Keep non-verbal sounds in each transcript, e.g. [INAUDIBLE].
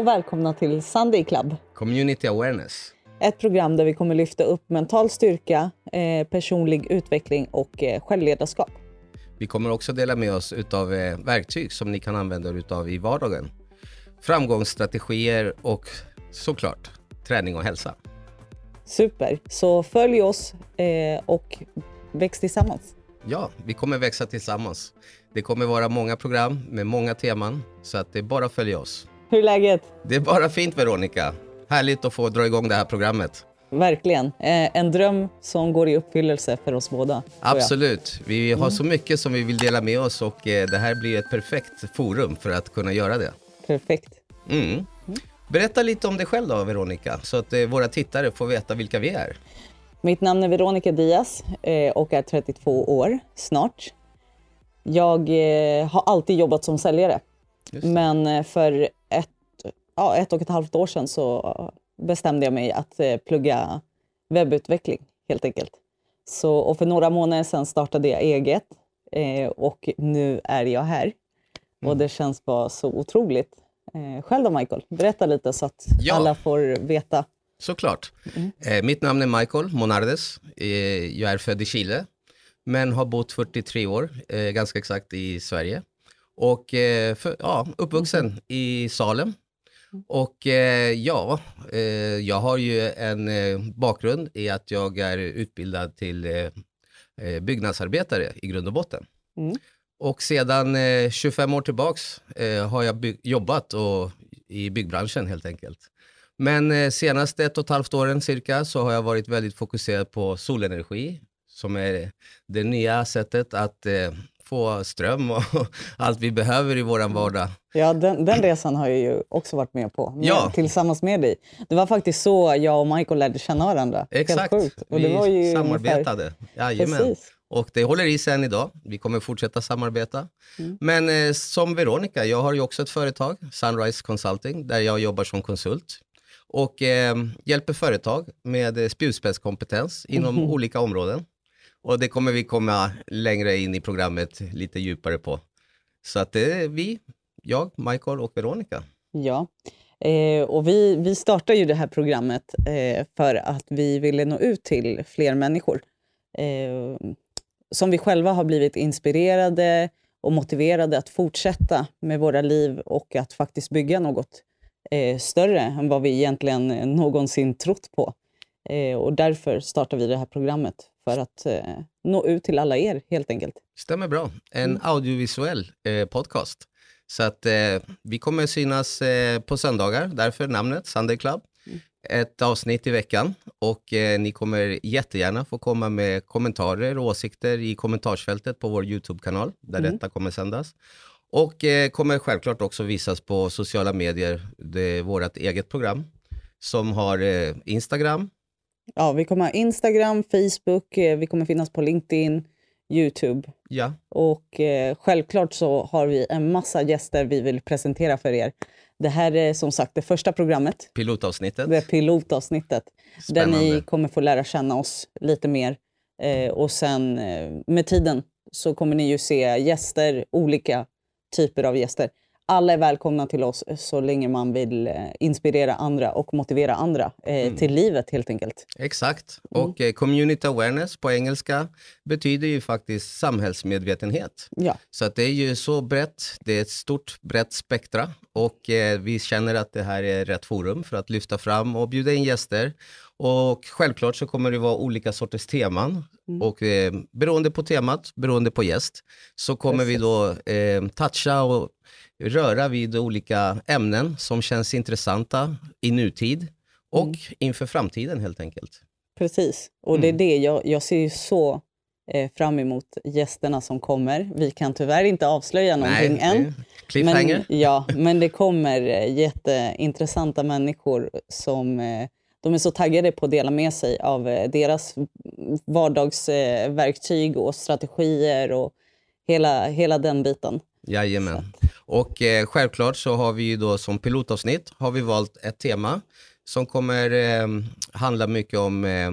Och välkomna till Sunday Club. Community awareness. Ett program där vi kommer lyfta upp mental styrka, eh, personlig utveckling och eh, självledarskap. Vi kommer också dela med oss av eh, verktyg som ni kan använda er utav i vardagen. Framgångsstrategier och såklart träning och hälsa. Super, så följ oss eh, och väx tillsammans. Ja, vi kommer växa tillsammans. Det kommer vara många program med många teman, så att det är bara att följa oss. Hur är läget? Det är bara fint Veronica. Härligt att få dra igång det här programmet. Verkligen. Eh, en dröm som går i uppfyllelse för oss båda. Absolut. Vi har så mycket som vi vill dela med oss och eh, det här blir ett perfekt forum för att kunna göra det. Perfekt. Mm. Berätta lite om dig själv då Veronica, så att eh, våra tittare får veta vilka vi är. Mitt namn är Veronica Diaz och är 32 år snart. Jag har alltid jobbat som säljare. Men eh, för ett, ja, ett och ett halvt år sedan så bestämde jag mig att eh, plugga webbutveckling helt enkelt. Så, och för några månader sedan startade jag eget eh, och nu är jag här. Mm. Och det känns bara så otroligt. Eh, själv då Michael, berätta lite så att Ja. alla får veta. Såklart. Eh, mitt namn är Michael Monardes. Eh, jag är född i Chile, men har bott 43 år, eh, ganska exakt, i Sverige. Och eh, för, ja, uppvuxen i Salem. Och eh, ja, eh, jag har ju en eh, bakgrund i att jag är utbildad till eh, eh, byggnadsarbetare i grund och botten. Mm. Och sedan eh, 25 år tillbaks har jag jobbat och, i byggbranschen helt enkelt. Men senaste ett och ett halvt åren cirka så har jag varit väldigt fokuserad på solenergi som är det nya sättet att få ström och [LAUGHS] allt vi behöver i våran vardag. Ja, den, den resan har jag ju också varit med på med, Ja. tillsammans med dig. Det var faktiskt så jag och Michael lärde känna varandra. Exakt, Helt sjukt. Och vi det var ju samarbetade. Jajamän. Precis. Och det håller i sig än idag. Vi kommer fortsätta samarbeta. Mm. Men eh, som Veronica, jag har ju också ett företag, Sunrise Consulting, där jag jobbar som konsult och eh, hjälper företag med eh, spjutspetskompetens inom Mhm. olika områden. Och det kommer vi komma längre in i programmet lite djupare på. Så att det är vi, jag, Michael och Veronica. Ja, eh, och vi, vi startar ju det här programmet eh, för att vi ville nå ut till fler människor. Eh, som vi själva har blivit inspirerade och motiverade att fortsätta med våra liv och att faktiskt bygga något eh, större än vad vi egentligen eh, någonsin trott på. Eh, och därför startar vi det här programmet, för att eh, nå ut till alla er helt enkelt. Stämmer bra. En Mm. audiovisuell eh, podcast. Så att eh, vi kommer synas eh, på söndagar, därför namnet Sunday Club. Mm. Ett avsnitt i veckan och eh, ni kommer jättegärna få komma med kommentarer och åsikter i kommentarsfältet på vår YouTube-kanal där Mm. detta kommer sändas. Och eh, kommer självklart också visas på sociala medier, det är vårt eget program som har Instagram, Ja, vi kommer ha Instagram, Facebook, eh, vi kommer finnas på LinkedIn, Youtube. ja, Och eh, självklart så har vi en massa gäster vi vill presentera för er. Det här är som sagt det första programmet, pilotavsnittet. det är pilotavsnittet, där ni Spännande. kommer få lära känna oss lite mer. Eh, och sen eh, med tiden så kommer ni ju se gäster, olika typer av gäster. Alla är välkomna till oss så länge man vill eh, inspirera andra och motivera andra eh, Mm. till livet helt enkelt. Exakt. Mm. Och eh, community awareness på engelska betyder ju faktiskt samhällsmedvetenhet. Ja, Så att det är ju så brett, det är ett stort brett spektra och eh, vi känner att det här är rätt forum för att lyfta fram och bjuda in gäster. Och självklart så kommer det vara olika sorters teman Mm. och eh, beroende på temat, beroende på gäst, så kommer vi då eh, toucha och röra vid olika ämnen som känns intressanta i nutid och Mm. inför framtiden helt enkelt. Precis, och det är Mm. det jag, jag ser ju så eh, fram emot gästerna som kommer. Vi kan tyvärr inte avslöja någonting det än. cliffhanger. Men, ja, men det kommer eh, jätteintressanta människor som eh, de är så taggade på att dela med sig av eh, deras vardagsverktyg och strategier och hela, hela den biten. Jajamän. Och eh, självklart så har vi ju då som pilotavsnitt har vi valt ett tema som kommer eh, handla mycket om, eh,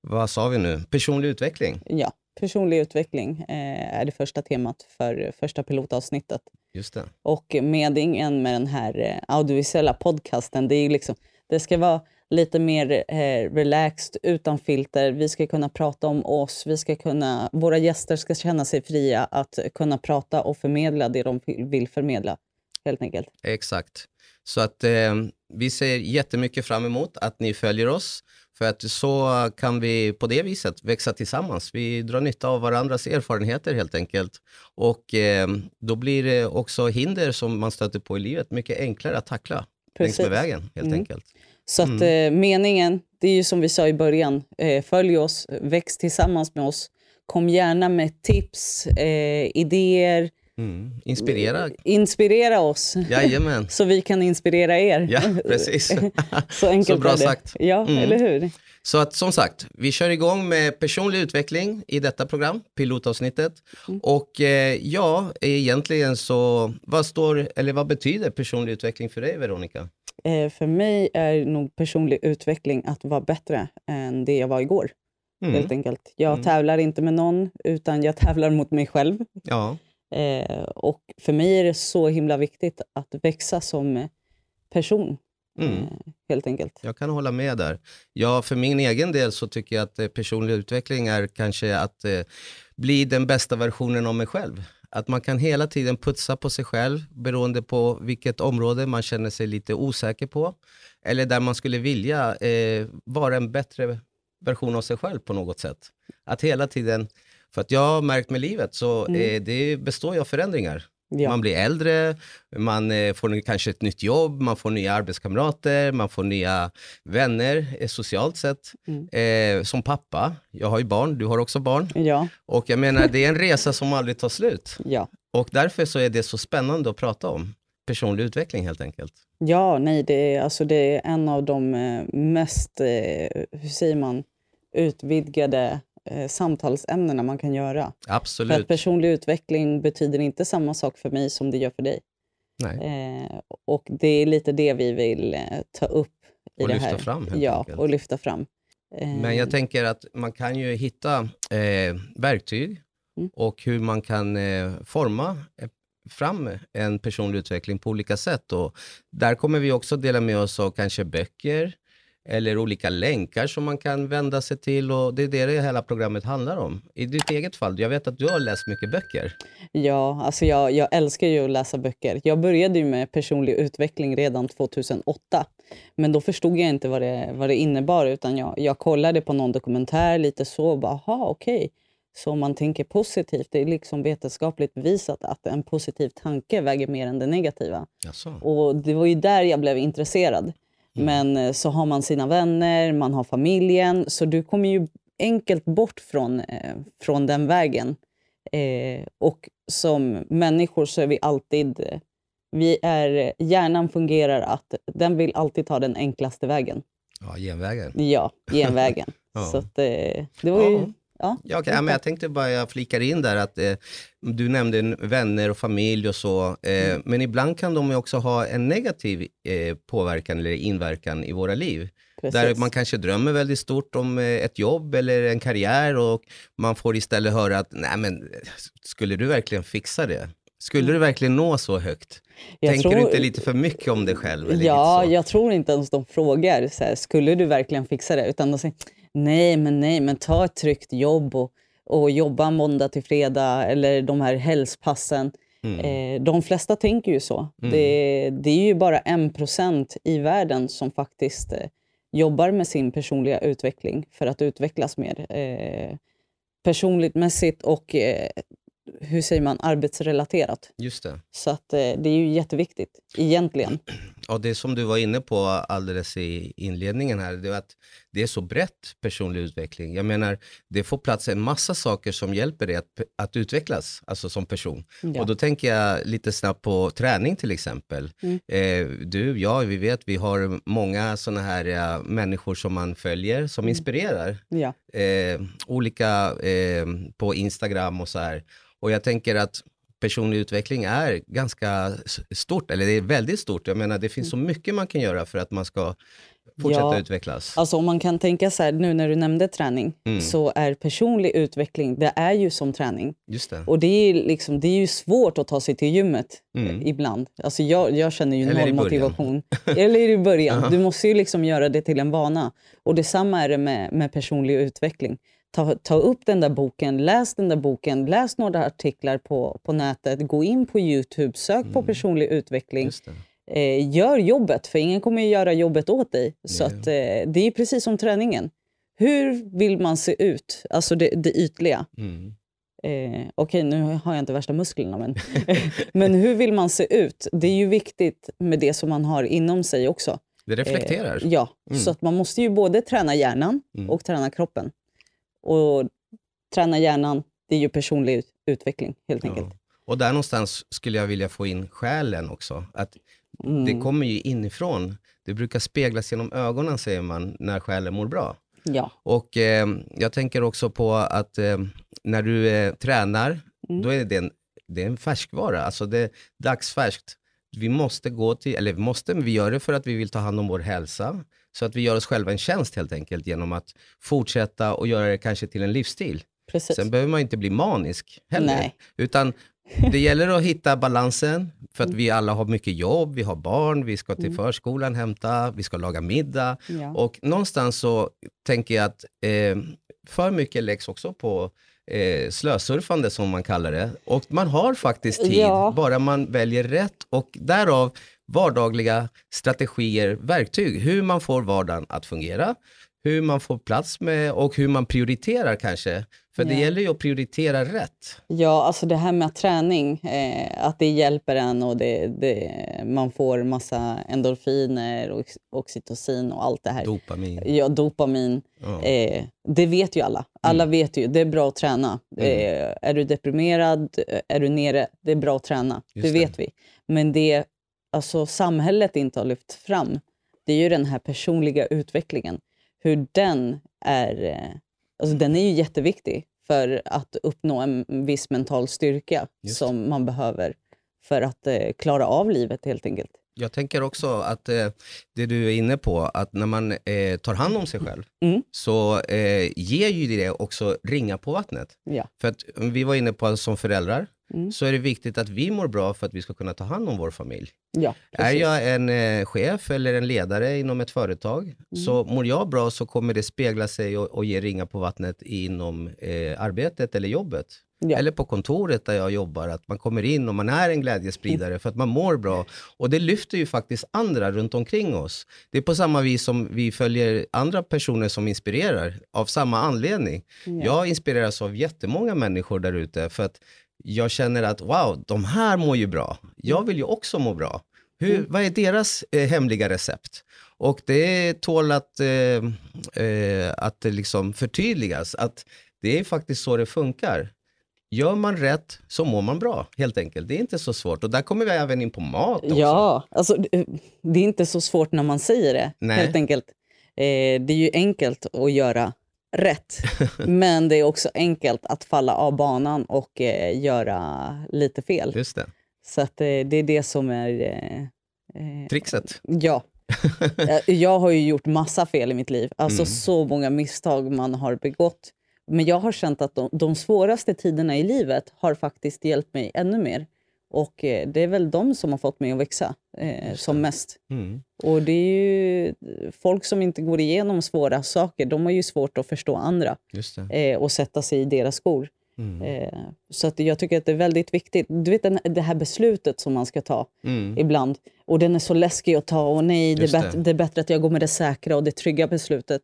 vad sa vi nu, personlig utveckling. Ja, personlig utveckling eh, är det första temat för första pilotavsnittet. Just det. Och meningen med den här eh, audiovisuella podcasten, det är liksom, det ska vara lite mer eh, relaxed, utan filter. Vi ska kunna prata om oss. Vi ska kunna, våra gäster ska känna sig fria att kunna prata och förmedla det de vill förmedla, helt enkelt. Exakt. Så att eh, vi ser jättemycket fram emot att ni följer oss. För att så kan vi på det viset växa tillsammans. Vi drar nytta av varandras erfarenheter helt enkelt. Och eh, då blir det också hinder som man stöter på i livet mycket enklare att tackla Precis. längs med vägen helt mm. enkelt. Så att mm. eh, meningen, det är ju som vi sa i början, eh, följ oss, väx tillsammans med oss. Kom gärna med tips, eh, idéer, Mm. Inspirera. Inspirera oss, Jajamän. [LAUGHS] så vi kan inspirera er. Ja, [LAUGHS] precis. så [LAUGHS] enkelt så bra sagt. Ja, mm. eller hur? Så att som sagt, vi kör igång med personlig utveckling i detta program, pilotavsnittet. Mm. Och eh, ja, egentligen så, vad står, eller vad betyder personlig utveckling för dig Veronica? Eh, för mig är nog personlig utveckling att vara bättre än det jag var igår. Mm. Helt enkelt. Jag mm. tävlar inte med någon, utan jag [LAUGHS] tävlar mot mig själv. Ja. Eh, och för mig är det så himla viktigt att växa som person. Mm. Eh, helt enkelt. Jag kan hålla med där. Ja, för min egen del så tycker jag att eh, personlig utveckling är kanske att eh, bli den bästa versionen av mig själv. Att man kan hela tiden putsa på sig själv beroende på vilket område man känner sig lite osäker på. Eller där man skulle vilja eh, vara en bättre version av sig själv på något sätt. Att hela tiden för att jag har märkt med livet så mm. eh, det består ju av förändringar. Ja. Man blir äldre, man eh, får kanske ett nytt jobb, man får nya arbetskamrater, man får nya vänner eh, socialt sett. Mm. Eh, som pappa, jag har ju barn, du har också barn. Ja. Och jag menar, det är en resa som aldrig tar slut. Ja. Och därför så är det så spännande att prata om. Personlig utveckling helt enkelt. Ja, nej, det är, alltså, det är en av de eh, mest, hur säger man, utvidgade eh, samtalsämnena man kan göra. Absolut. För att personlig utveckling betyder inte samma sak för mig som det gör för dig. Eh, och det är lite det vi vill eh, ta upp i och det lyfta här. fram helt Ja, enkelt. och lyfta fram. Men jag tänker att man kan ju hitta eh, verktyg mm. och hur man kan eh, forma eh, fram en personlig utveckling på olika sätt. Och där kommer vi också dela med oss av kanske böcker, eller olika länkar som man kan vända sig till. och Det är det, det hela programmet handlar om. I ditt eget fall, jag vet att du har läst mycket böcker. Ja, alltså jag, jag älskar ju att läsa böcker. Jag började ju med personlig utveckling redan 2008. Men då förstod jag inte vad det, vad det innebar, utan jag, jag kollade på någon dokumentär lite så och bara, aha, okej. Okay. Så om man tänker positivt, det är liksom vetenskapligt bevisat att en positiv tanke väger mer än det negativa. Jaså. Och det var ju där jag blev intresserad. Mm. Men eh, så har man sina vänner, man har familjen, så du kommer ju enkelt bort från, eh, från den vägen. Eh, och som människor så är vi alltid... Eh, vi är, hjärnan fungerar att den vill alltid ta den enklaste vägen. Ja, genvägen. Ja, genvägen. [LAUGHS] ja. Så att, eh, det var ju... Ja, ja, okay. ja, men jag tänkte bara, jag flikar in där att eh, du nämnde vänner och familj och så. Eh, mm. Men ibland kan de också ha en negativ eh, påverkan eller inverkan i våra liv. Precis. Där man kanske drömmer väldigt stort om eh, ett jobb eller en karriär och man får istället höra att, nej men skulle du verkligen fixa det? Skulle mm. du verkligen nå så högt? Jag Tänker tror... du inte lite för mycket om dig själv? Ja, jag tror inte ens de frågar, så här, skulle du verkligen fixa det? Utan de säger, nej men nej, men ta ett tryggt jobb och, och jobba måndag till fredag eller de här helgpassen. Mm. Eh, de flesta tänker ju så. Mm. Det, det, är ju bara en procent i världen som faktiskt eh, jobbar med sin personliga utveckling för att utvecklas mer eh, personligt mässigt och eh, hur säger man, arbetsrelaterat. Just det. Så att, eh, det är ju jätteviktigt, egentligen. Ja, det som du var inne på alldeles i inledningen här, det är att det är så brett personlig utveckling. Jag menar, det får plats en massa saker som hjälper dig att, att utvecklas, alltså som person. Ja. Och då tänker jag lite snabbt på träning till exempel. Mm. Eh, du, ja, vi vet, vi har många sådana här ja, människor som man följer, som mm. inspirerar. Ja. Eh, olika eh, på Instagram och så här. Och jag tänker att personlig utveckling är ganska stort, eller det är väldigt stort. Jag menar, det finns så mm. mycket man kan göra för att man ska fortsätta Ja. utvecklas. Alltså om man kan tänka så här, nu när du nämnde träning, Mm. så är personlig utveckling, det är ju som träning. Just det. Och det är, liksom, det är ju svårt att ta sig till gymmet Mm. eh, ibland. Alltså jag, jag känner ju noll motivation. [LAUGHS] [LAUGHS] Eller i början. Du måste ju liksom göra det till en vana. Och detsamma är det med, med personlig utveckling. Ta, ta upp den där boken, läs den där boken, läs några artiklar på, på nätet, gå in på Youtube, sök på personlig utveckling. Mm. Eh, gör jobbet, för ingen kommer ju göra jobbet åt dig. Så Nej. att, eh, det är precis som träningen. Hur vill man se ut? Alltså det, det ytliga. Mm. Eh, Okej, nu har jag inte värsta musklerna, men, [LAUGHS] men hur vill man se ut? Det är ju viktigt med det som man har inom sig också. Det reflekterar. Eh, ja, Mm. så att man måste ju både träna hjärnan Mm. och träna kroppen. Och träna hjärnan, det är ju personlig ut- utveckling helt enkelt. Ja. Och där någonstans skulle jag vilja få in själen också. Att Mm. Det kommer ju inifrån. Det brukar speglas genom ögonen säger man, när själen mår bra. Ja. Och eh, jag tänker också på att eh, när du eh, tränar, Mm. då är det en, det är en färskvara, alltså det är dagsfärskt. Vi måste gå till, eller vi måste, men vi gör det för att vi vill ta hand om vår hälsa. Så att vi gör oss själva en tjänst helt enkelt genom att fortsätta och göra det kanske till en livsstil. Precis. Sen behöver man inte bli manisk heller. Nej. Utan [LAUGHS] det gäller att hitta balansen, för att vi alla har mycket jobb, vi har barn, vi ska till förskolan hämta, vi ska laga middag. Ja. Och någonstans så tänker jag att eh, för mycket läggs också på eh, slösurfande som man kallar det. Och man har faktiskt tid, Ja. bara man väljer rätt. Och därav vardagliga strategier, verktyg, hur man får vardagen att fungera, hur man får plats med och hur man prioriterar kanske. För det Ja. gäller ju att prioritera rätt. Ja, alltså det här med träning, eh, att det hjälper en och det, det, man får massa endorfiner och ox- oxytocin och allt det här. Dopamin. Ja, dopamin. Ja. Eh, det vet ju alla. Alla vet ju, det är bra att träna. Mm. Eh, är du deprimerad, eh, är du nere, det är bra att träna. Just det det. vet vi. Men det alltså, samhället inte har lyft fram, det är ju den här personliga utvecklingen. Hur den är, eh, alltså den är ju jätteviktig för att uppnå en viss mental styrka Just. som man behöver för att eh, klara av livet helt enkelt. Jag tänker också att eh, det du är inne på, att när man eh, tar hand om sig själv, Mm. så eh, ger ju det också ringa på vattnet. Ja. För att vi var inne på att som föräldrar, Mm. så är det viktigt att vi mår bra för att vi ska kunna ta hand om vår familj. Ja, Är jag en eh, chef eller en ledare inom ett företag, Mm. så mår jag bra så kommer det spegla sig och, och ge ringa på vattnet inom eh, arbetet eller jobbet. Ja. Eller på kontoret där jag jobbar, att man kommer in och man är en glädjespridare för att man mår bra. Och det lyfter ju faktiskt andra runt omkring oss. Det är på samma vis som vi följer andra personer som inspirerar, av samma anledning. Ja. Jag inspireras av jättemånga människor där ute för att jag känner att wow, de här mår ju bra. Jag vill ju också må bra. Hur, Mm. Vad är deras eh, hemliga recept? Och det tål att, eh, eh, att liksom förtydligas att det är faktiskt så det funkar. Gör man rätt så mår man bra, helt enkelt. Det är inte så svårt. Och där kommer vi även in på mat också. Ja, alltså, det- är inte så svårt när man säger det. Nej. Helt enkelt. Eh, det är ju enkelt att göra rätt, [LAUGHS] men det är också enkelt att falla av banan och eh, göra lite fel. Just det. Så att, eh, det är det som är... Eh, eh, Trixet. ja. [LAUGHS] Jag har ju gjort massa fel i mitt liv. Alltså Mm. så många misstag man har begått. Men jag har känt att de, de svåraste tiderna i livet har faktiskt hjälpt mig ännu mer. Och eh, det är väl de som har fått mig att växa eh, som mest. Mm. Och det är ju folk som inte går igenom svåra saker, de har ju svårt att förstå andra eh, och sätta sig i deras skor. Mm. Eh, så att jag tycker att det är väldigt viktigt. Du vet den, det här beslutet som man ska ta Mm. ibland. Och den är så läskig att ta. Och nej, det är, det. det är bättre att jag går med det säkra och det trygga beslutet.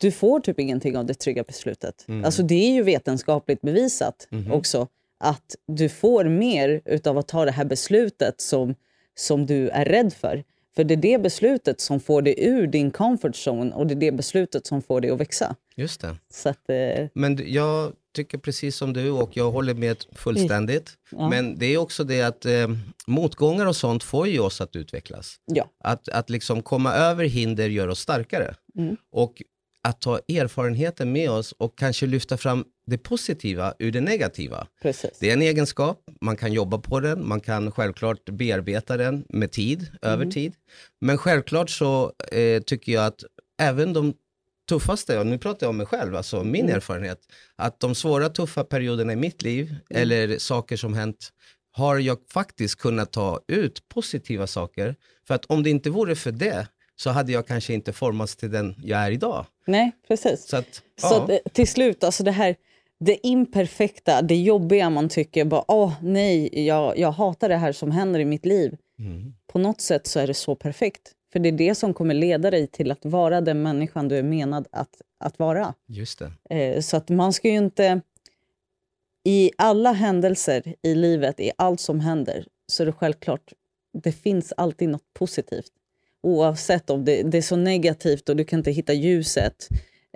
Du får typ ingenting av det trygga beslutet. Mm. Alltså det är ju vetenskapligt bevisat Mhm. också att du får mer utav att ta det här beslutet som, som du är rädd för. För det är det beslutet som får dig ur din comfort zone och det är det beslutet som får dig att växa. Just det. Så att, eh, Men jag tycker precis som du och jag håller med fullständigt. Ja. Men det är också det att eh, motgångar och sånt får ju oss att utvecklas. ja. Att, att liksom komma över hinder gör oss starkare. Mm. Och att ta erfarenheten med oss och kanske lyfta fram det positiva ur det negativa. Precis. Det är en egenskap, man kan jobba på den, man kan självklart bearbeta den med tid, över tid. Men självklart så eh, tycker jag att även de tuffaste, och nu pratar jag om mig själv, alltså min erfarenhet, att de svåra tuffa perioderna i mitt liv, eller saker som hänt, har jag faktiskt kunnat ta ut positiva saker. För att om det inte vore för det, så hade jag kanske inte formats till den jag är idag. Nej, precis. Så att, Så ja. eh, till slut, alltså det här det imperfekta, det jobbiga man tycker bara åh nej, jag, jag hatar det här som händer i mitt liv. Mm. På något sätt så är det så perfekt. För det är det som kommer leda dig till att vara den människan du är menad att, att vara. Just. Eh, så att man ska ju inte... I alla händelser i livet, i allt som händer, så är det självklart, det finns alltid något positivt. Oavsett om det, det är så negativt och du kan inte hitta ljuset.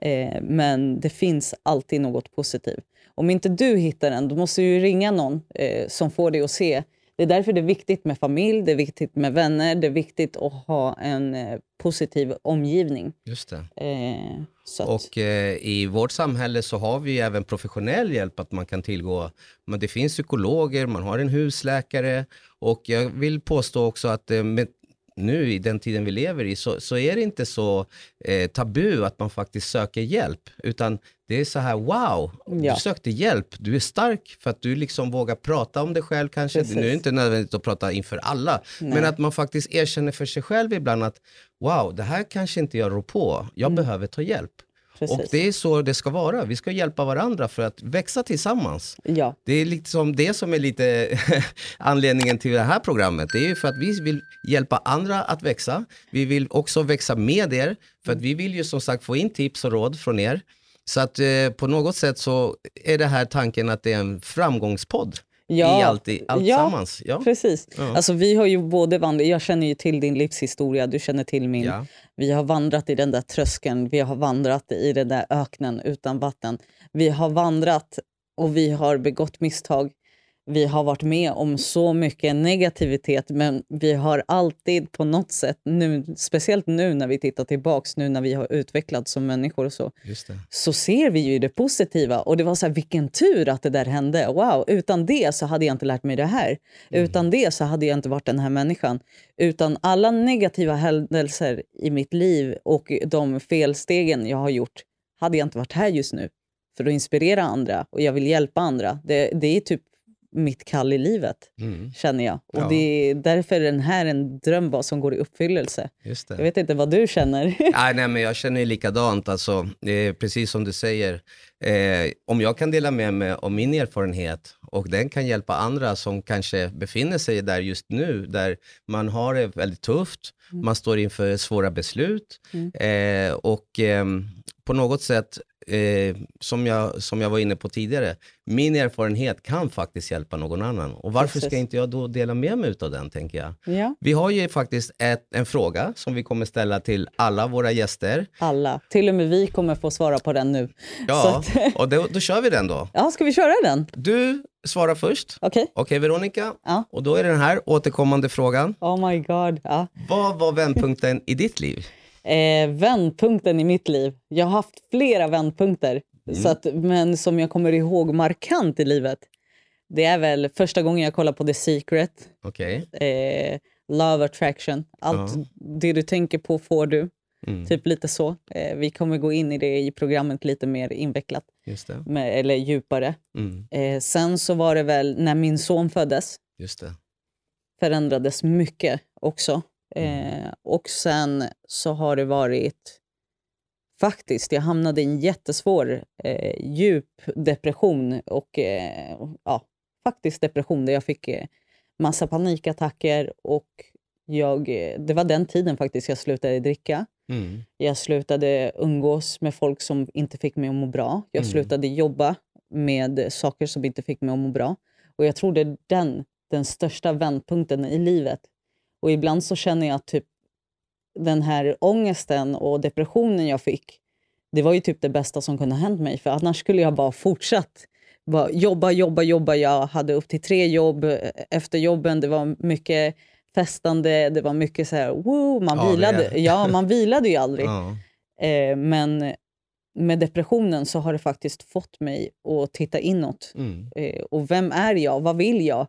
Eh, men det finns alltid något positivt. Om inte du hittar den, då måste du ringa någon eh, som får dig att se. Det är därför det är viktigt med familj, det är viktigt med vänner, det är viktigt att ha en eh, positiv omgivning. Just det. Eh, att, Och eh, i vårt samhälle så har vi även professionell hjälp att man kan tillgå. Men det finns psykologer, man har en husläkare och jag vill påstå också att eh, med, nu i den tiden vi lever i så, så är det inte så eh, tabu att man faktiskt söker hjälp. Utan det är så här, wow, Ja. du sökte hjälp, du är stark för att du liksom vågar prata om dig själv kanske. Precis. Nu är det inte nödvändigt att prata inför alla, men att man faktiskt erkänner för sig själv ibland att wow, det här kanske inte jag rår på, jag behöver ta hjälp. Precis. Och det är så det ska vara. Vi ska hjälpa varandra för att växa tillsammans. ja, Det är liksom det som är lite [LAUGHS] anledningen till det här programmet. Det är ju för att vi vill hjälpa andra att växa. Vi vill också växa med er, för att vi vill ju som sagt få in tips och råd från er. Så att eh, på något sätt så är det här tanken att det är en framgångspodd Ja. i allt, i, allt Ja. sammans. Ja. precis. Ja. Alltså, vi har ju både vandrat, jag känner ju till din livshistoria, du känner till min. Ja. Vi har vandrat i den där tröskeln, vi har vandrat i den där öknen utan vatten. Vi har vandrat och vi har begått misstag. Vi har varit med om så mycket negativitet men vi har alltid på något sätt, nu, speciellt nu när vi tittar tillbaks, nu när vi har utvecklats som människor och så, så ser vi ju det positiva. Och det var så här, vilken tur att det där hände. Wow, utan det så hade jag inte lärt mig det här. Utan det så hade jag inte varit den här människan. Utan alla negativa händelser i mitt liv och de felstegen jag har gjort hade jag inte varit här just nu. För att inspirera andra och jag vill hjälpa andra. Det, det är typ mitt kall i livet, Mm, känner jag. Och Ja. det är därför är den här en dröm som går i uppfyllelse. Jag vet inte vad du känner. [LAUGHS] Nej, nej, men jag känner ju likadant. Alltså, eh, precis som du säger, eh, om jag kan dela med mig av min erfarenhet och den kan hjälpa andra som kanske befinner sig där just nu, där man har det väldigt tufft, man står inför svåra beslut eh, och ehm, på något sätt Eh, som, jag, som jag var inne på tidigare, min erfarenhet kan faktiskt hjälpa någon annan. Och varför ska Precis. inte jag då dela med mig av den, tänker jag. ja, Vi har ju faktiskt ett, en fråga som vi kommer ställa till alla våra gäster. alla. Till och med vi kommer få svara på den nu. Ja, att, [LAUGHS] och då, då kör vi den då. ja, ska vi köra den? Du svarar först. Okej. Okej Veronica, Ja. och då är det den här återkommande frågan. Oh my god. Ja. Vad var vändpunkten i ditt liv? Eh, vändpunkten i mitt liv. Jag har haft flera vändpunkter, så att, men som jag kommer ihåg markant i livet. Det är väl första gången jag kollade på The Secret, Okej. eh, Love Attraction. Allt det du tänker på får du. Mm, Typ lite så. Eh, vi kommer gå in i det i programmet lite mer invecklat, just det. med, eller djupare. Mm, Eh, sen så var det väl när min son föddes. just det. förändrades mycket också. Eh, och sen så har det varit faktiskt, jag hamnade i en jättesvår eh, djup depression och eh, ja, faktiskt depression där jag fick eh, massa panikattacker och jag, eh, det var den tiden faktiskt jag slutade dricka. Mm, Jag slutade umgås med folk som inte fick mig att må bra. Jag Mm. slutade jobba med saker som inte fick mig att må bra. Och jag tror det är den, den största vändpunkten i livet. Och ibland så känner jag att typ den här ångesten och depressionen jag fick, det var ju typ det bästa som kunde ha hänt mig. För annars skulle jag bara fortsatt bara jobba, jobba, jobba. Jag hade upp till tre jobb eh, efter jobben. Det var mycket festande, det var mycket så här, woo, man Ja, vilade. Ja, man vilade ju aldrig. [LAUGHS] ja, Eh, men med depressionen så har det faktiskt fått mig att titta inåt. Mm. Eh, och vem är jag? Vad vill jag?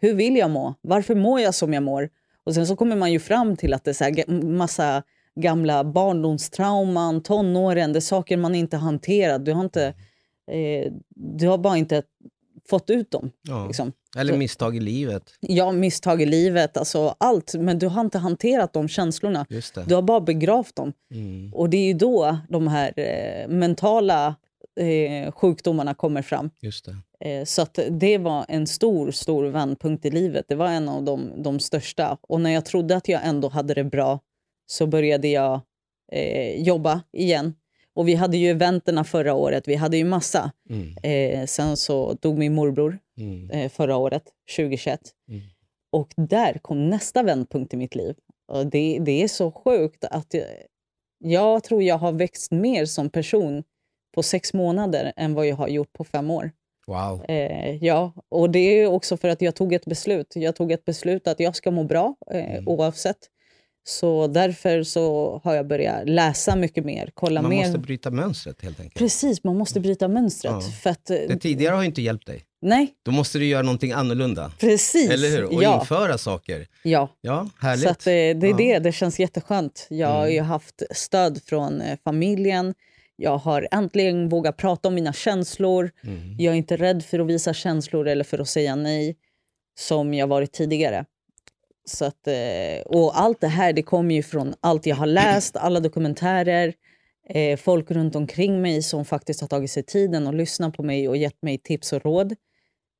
Hur vill jag må? Varför mår jag som jag mår? Och sen så kommer man ju fram till att det är så här massa gamla barndomstrauman, tonåren, det är saker man inte hanterat. Du har, inte, eh, du har bara inte fått ut dem. Ja. Liksom. Eller misstag i livet. Ja, misstag i livet, alltså allt. Men du har inte hanterat de känslorna. Just det. Du har bara begravt dem. Mm. Och det är ju då de här eh, mentala eh, sjukdomarna kommer fram. Just det. Eh, så det var en stor, stor vändpunkt i livet. Det var en av de, de största. Och när jag trodde att jag ändå hade det bra så började jag eh, jobba igen. Och vi hade ju eventerna förra året. Vi hade ju massa. Mm. Eh, sen så dog min morbror Mm. eh, förra året, 2021. Mm. Och där kom nästa vändpunkt i mitt liv. Och det, det är så sjukt att jag, jag tror jag har växt mer som person på sex månader än vad jag har gjort på fem år. Wow. Eh, ja, och det är också för att jag tog ett beslut. Jag tog ett beslut att jag ska må bra eh, Mm. oavsett. Så därför så har jag börjat läsa mycket mer, kolla Man mer. måste bryta mönstret helt enkelt. Precis, man måste bryta mönstret. Ja. För att, eh, Det tidigare har ju inte hjälpt dig. nej, Då måste du göra någonting annorlunda. precis. Eller hur? Och ja, införa saker. ja. Ja, härligt. Så att, eh, det är Ja. det, det känns jätteskönt. Jag har Mm. ju haft stöd från eh, familjen. Jag har äntligen vågat prata om mina känslor. Mm. Jag är inte rädd för att visa känslor eller för att säga nej som jag varit tidigare. Så att, eh, och allt det här det kommer ju från allt jag har läst, alla dokumentärer, eh, folk runt omkring mig som faktiskt har tagit sig tiden och lyssnat på mig och gett mig tips och råd.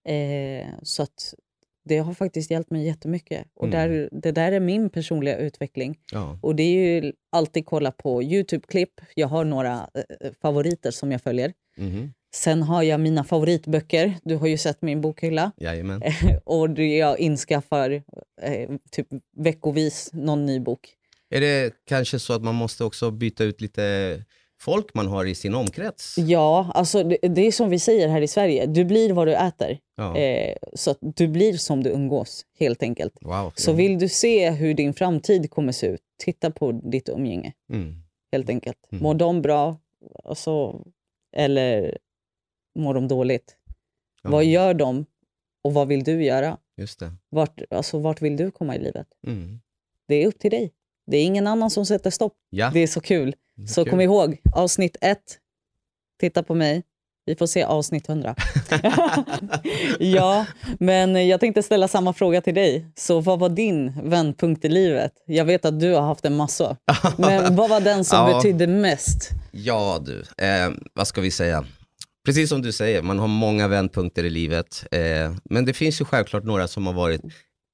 Eh, så att det har faktiskt hjälpt mig jättemycket. Och Mm. där, det där är min personliga utveckling. Ja. Och det är ju alltid kolla på Youtube-klipp. Jag har några eh, favoriter som jag följer. Mhm. Sen har jag mina favoritböcker. Du har ju sett min bokhylla. Jajamän. [LAUGHS] och jag inskaffar eh, typ veckovis någon ny bok. Är det kanske så att man måste också byta ut lite folk man har i sin omkrets? Ja, alltså det, det är som vi säger här i Sverige. Du blir vad du äter. Ja. Eh, så du blir som du umgås, helt enkelt. Wow. Så vill du se hur din framtid kommer se ut, titta på ditt umgänge, Mm. helt enkelt. Mm. Mår de bra, alltså, eller mår de dåligt? Ja, Vad gör de och vad vill du göra? Just det. Vart, alltså, vart vill du komma i livet? Mm. Det är upp till dig. Det är ingen annan som sätter stopp. Ja, Det är så kul. Så kul. kom ihåg, avsnitt ett, titta på mig. Vi får se avsnitt 100. [LAUGHS] ja, men jag tänkte ställa samma fråga till dig. Så vad var din vändpunkt i livet? Jag vet att du har haft en massa. [LAUGHS] Men vad var den som Ja. betydde mest? Ja du, eh, vad ska vi säga? Precis som du säger, man har många vändpunkter i livet. Eh, men det finns ju självklart några som har varit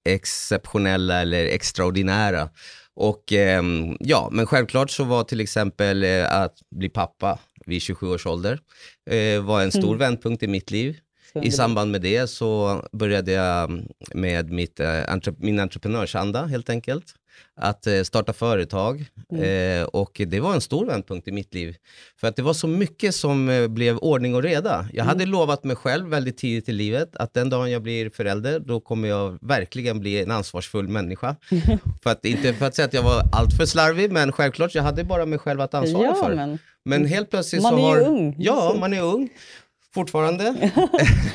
exceptionella eller extraordinära. Och ehm, ja, men självklart så var till exempel eh, att bli pappa vid 27 års ålder eh, var en stor vändpunkt i mitt liv. I samband med det så började jag med mitt, eh, entre- min entreprenörsanda helt enkelt. Att eh, starta företag eh, och det var en stor vändpunkt i mitt liv. För att det var så mycket som eh, blev ordning och reda. Jag hade lovat mig själv väldigt tidigt i livet att den dagen jag blir förälder då kommer jag verkligen bli en ansvarsfull människa. [LAUGHS] för att, inte för att säga att jag var alltför slarvig men självklart jag hade bara mig själv att ansvara ja, för. men Men helt plötsligt Man så är ju har... ung. Ja, man är ung. Fortfarande. [LAUGHS]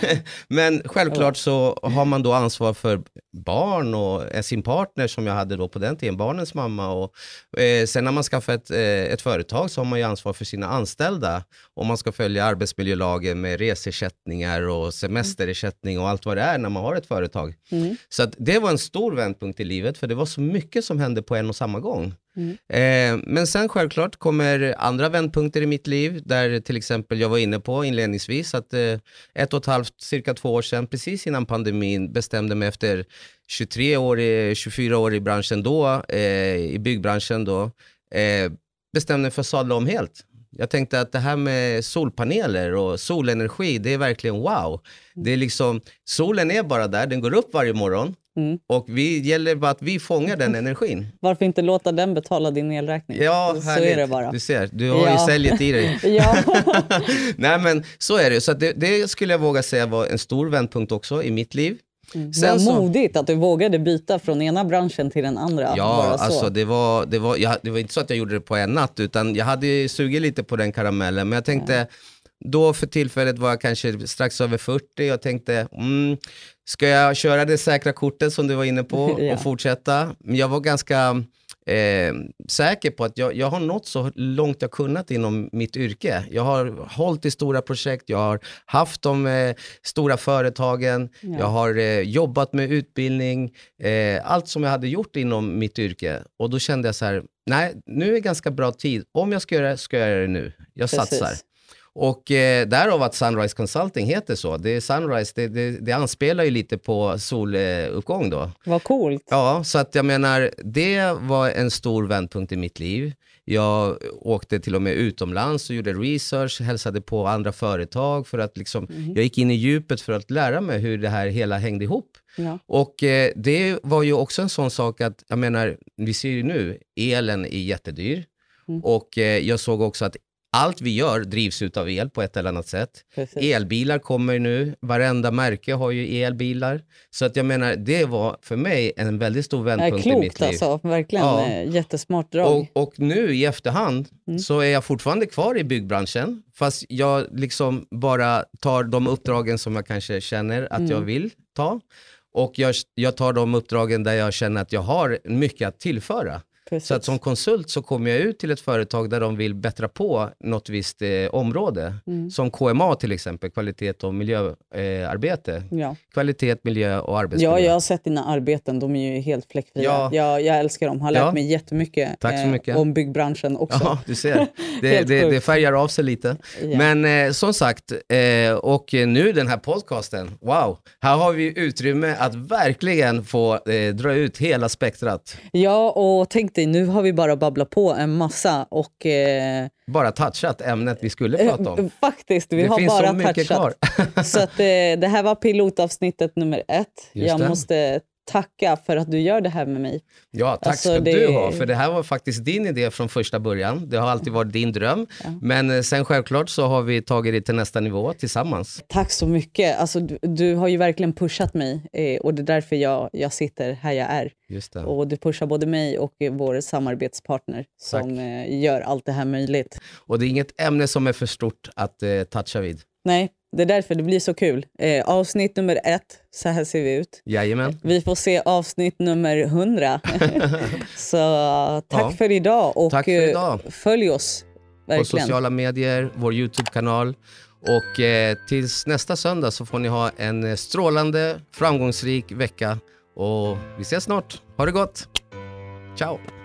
[LAUGHS] Men självklart så har man då ansvar för barn och eh, sin partner som jag hade då på den tiden, barnens mamma. Och, eh, sen när man skaffar ett, eh, ett företag så har man ju ansvar för sina anställda. Och man ska följa arbetsmiljölagen med resersättningar och semesterersättning och allt vad det är när man har ett företag. Mm. Så det var en stor vändpunkt i livet för det var så mycket som hände på en och samma gång. Mm. Eh, men sen självklart kommer andra vändpunkter i mitt liv där till exempel jag var inne på inledningsvis att eh, ett och ett halvt, cirka två år sedan, precis innan pandemin bestämde mig efter 23 år, i, 24 år i branschen då, eh, i byggbranschen då, eh, bestämde mig för att sadla om helt. Jag tänkte att det här med solpaneler och solenergi, det är verkligen wow. Det är liksom, solen är bara där, den går upp varje morgon Mm. och vi gäller bara att vi fångar den [LAUGHS] energin. Varför inte låta den betala din elräkning? Ja, så härligt. är det bara. Du ser, du har Ja. ju säljet i dig. [LAUGHS] Ja. [LAUGHS] Nej men så är det. Så det, det skulle jag våga säga var en stor vändpunkt också i mitt liv. Mm. Sen så, modigt att du vågade byta från ena branschen till den andra. Ja, alltså det var, det, var, jag, det var inte så att jag gjorde det på en natt, utan jag hade sugit lite på den karamellen. Men jag tänkte, ja. då för tillfället var jag kanske strax över 40 och tänkte, mm, ska jag köra det säkra kortet som du var inne på [LAUGHS] ja. och fortsätta? Men jag var ganska eh, säker på att jag, jag har nått så långt jag kunnat inom mitt yrke. Jag har hållit i stora projekt, jag har haft de eh, stora företagen, ja. jag har eh, jobbat med utbildning, eh, allt som jag hade gjort inom mitt yrke. Och då kände jag så här, nej, nu är ganska bra tid. Om jag ska göra det, ska jag göra det nu. Jag Precis. satsar. Och eh, därav att Sunrise Consulting heter så. Det är Sunrise, det, det, det anspelar ju lite på soluppgång då. Vad coolt. Ja, så att jag menar, det var en stor vändpunkt i mitt liv. Jag åkte till och med utomlands och gjorde research, hälsade på andra företag för att liksom, mm. jag gick in i djupet för att lära mig hur det här hela hängde ihop. Ja. Och eh, det var ju också en sån sak att, jag menar, vi ser ju nu, elen är jättedyr. Mm. Och eh, jag såg också att allt vi gör drivs av el på ett eller annat sätt. Precis. Elbilar kommer nu, varenda märke har ju elbilar. Så att jag menar, det var för mig en väldigt stor vändpunkt i mitt liv. Alltså, verkligen, ja. Eh, jättesmart drag. Och, och, nu i efterhand mm. så är jag fortfarande kvar i byggbranschen, fast jag liksom bara tar de uppdragen som jag kanske känner att mm. jag vill ta. Och jag, jag tar de uppdragen där jag känner att jag har mycket att tillföra. Precis. Så att som konsult så kommer jag ut till ett företag där de vill bättra på något visst eh, område. Mm. Som KMA till exempel, kvalitet och miljöarbete. Eh, ja. Kvalitet, miljö och arbetsmiljö. Ja, jag har sett dina arbeten. De är ju helt fläckfria. Ja. Jag, jag älskar dem. Har lärt ja. mig jättemycket Tack så eh, mycket. Eh, om byggbranschen också. Ja, du ser. [LAUGHS] Det, det, det, färgar av sig lite. Ja. Men eh, som sagt, eh, och nu den här podcasten. Wow, här har vi utrymme att verkligen få dra ut hela spektrat. Ja, och tänk dig, nu har vi bara babblat på en massa och... Eh, bara touchat ämnet vi skulle eh, prata om. Faktiskt, vi det har bara så mycket touchat. Kvar. så att, eh, det här var pilotavsnittet nummer ett. Just Jag det. måste tacka för att du gör det här med mig. Ja, tack alltså, ska det... du ha. För det här var faktiskt din idé från första början. Det har alltid varit din dröm. Ja. Men eh, sen självklart så har vi tagit det till nästa nivå tillsammans. Tack så mycket. Alltså, du, du har ju verkligen pushat mig eh, och det är därför jag, jag sitter här jag är. Just det. Och du pushar både mig och vår samarbetspartner som eh, gör allt det här möjligt. Och det är inget ämne som är för stort att eh, toucha vid. Nej, det är därför det blir så kul. Eh, avsnitt nummer ett, så här ser vi ut. Jajamän. Vi får se avsnitt nummer hundra. [LAUGHS] så tack ja. för idag och tack för idag. Eh, följ oss. Verkligen. På sociala medier, vår Youtube-kanal. Och eh, tills nästa söndag så får ni ha en strålande, framgångsrik vecka. Och vi ses snart. Ha det gott. Ciao!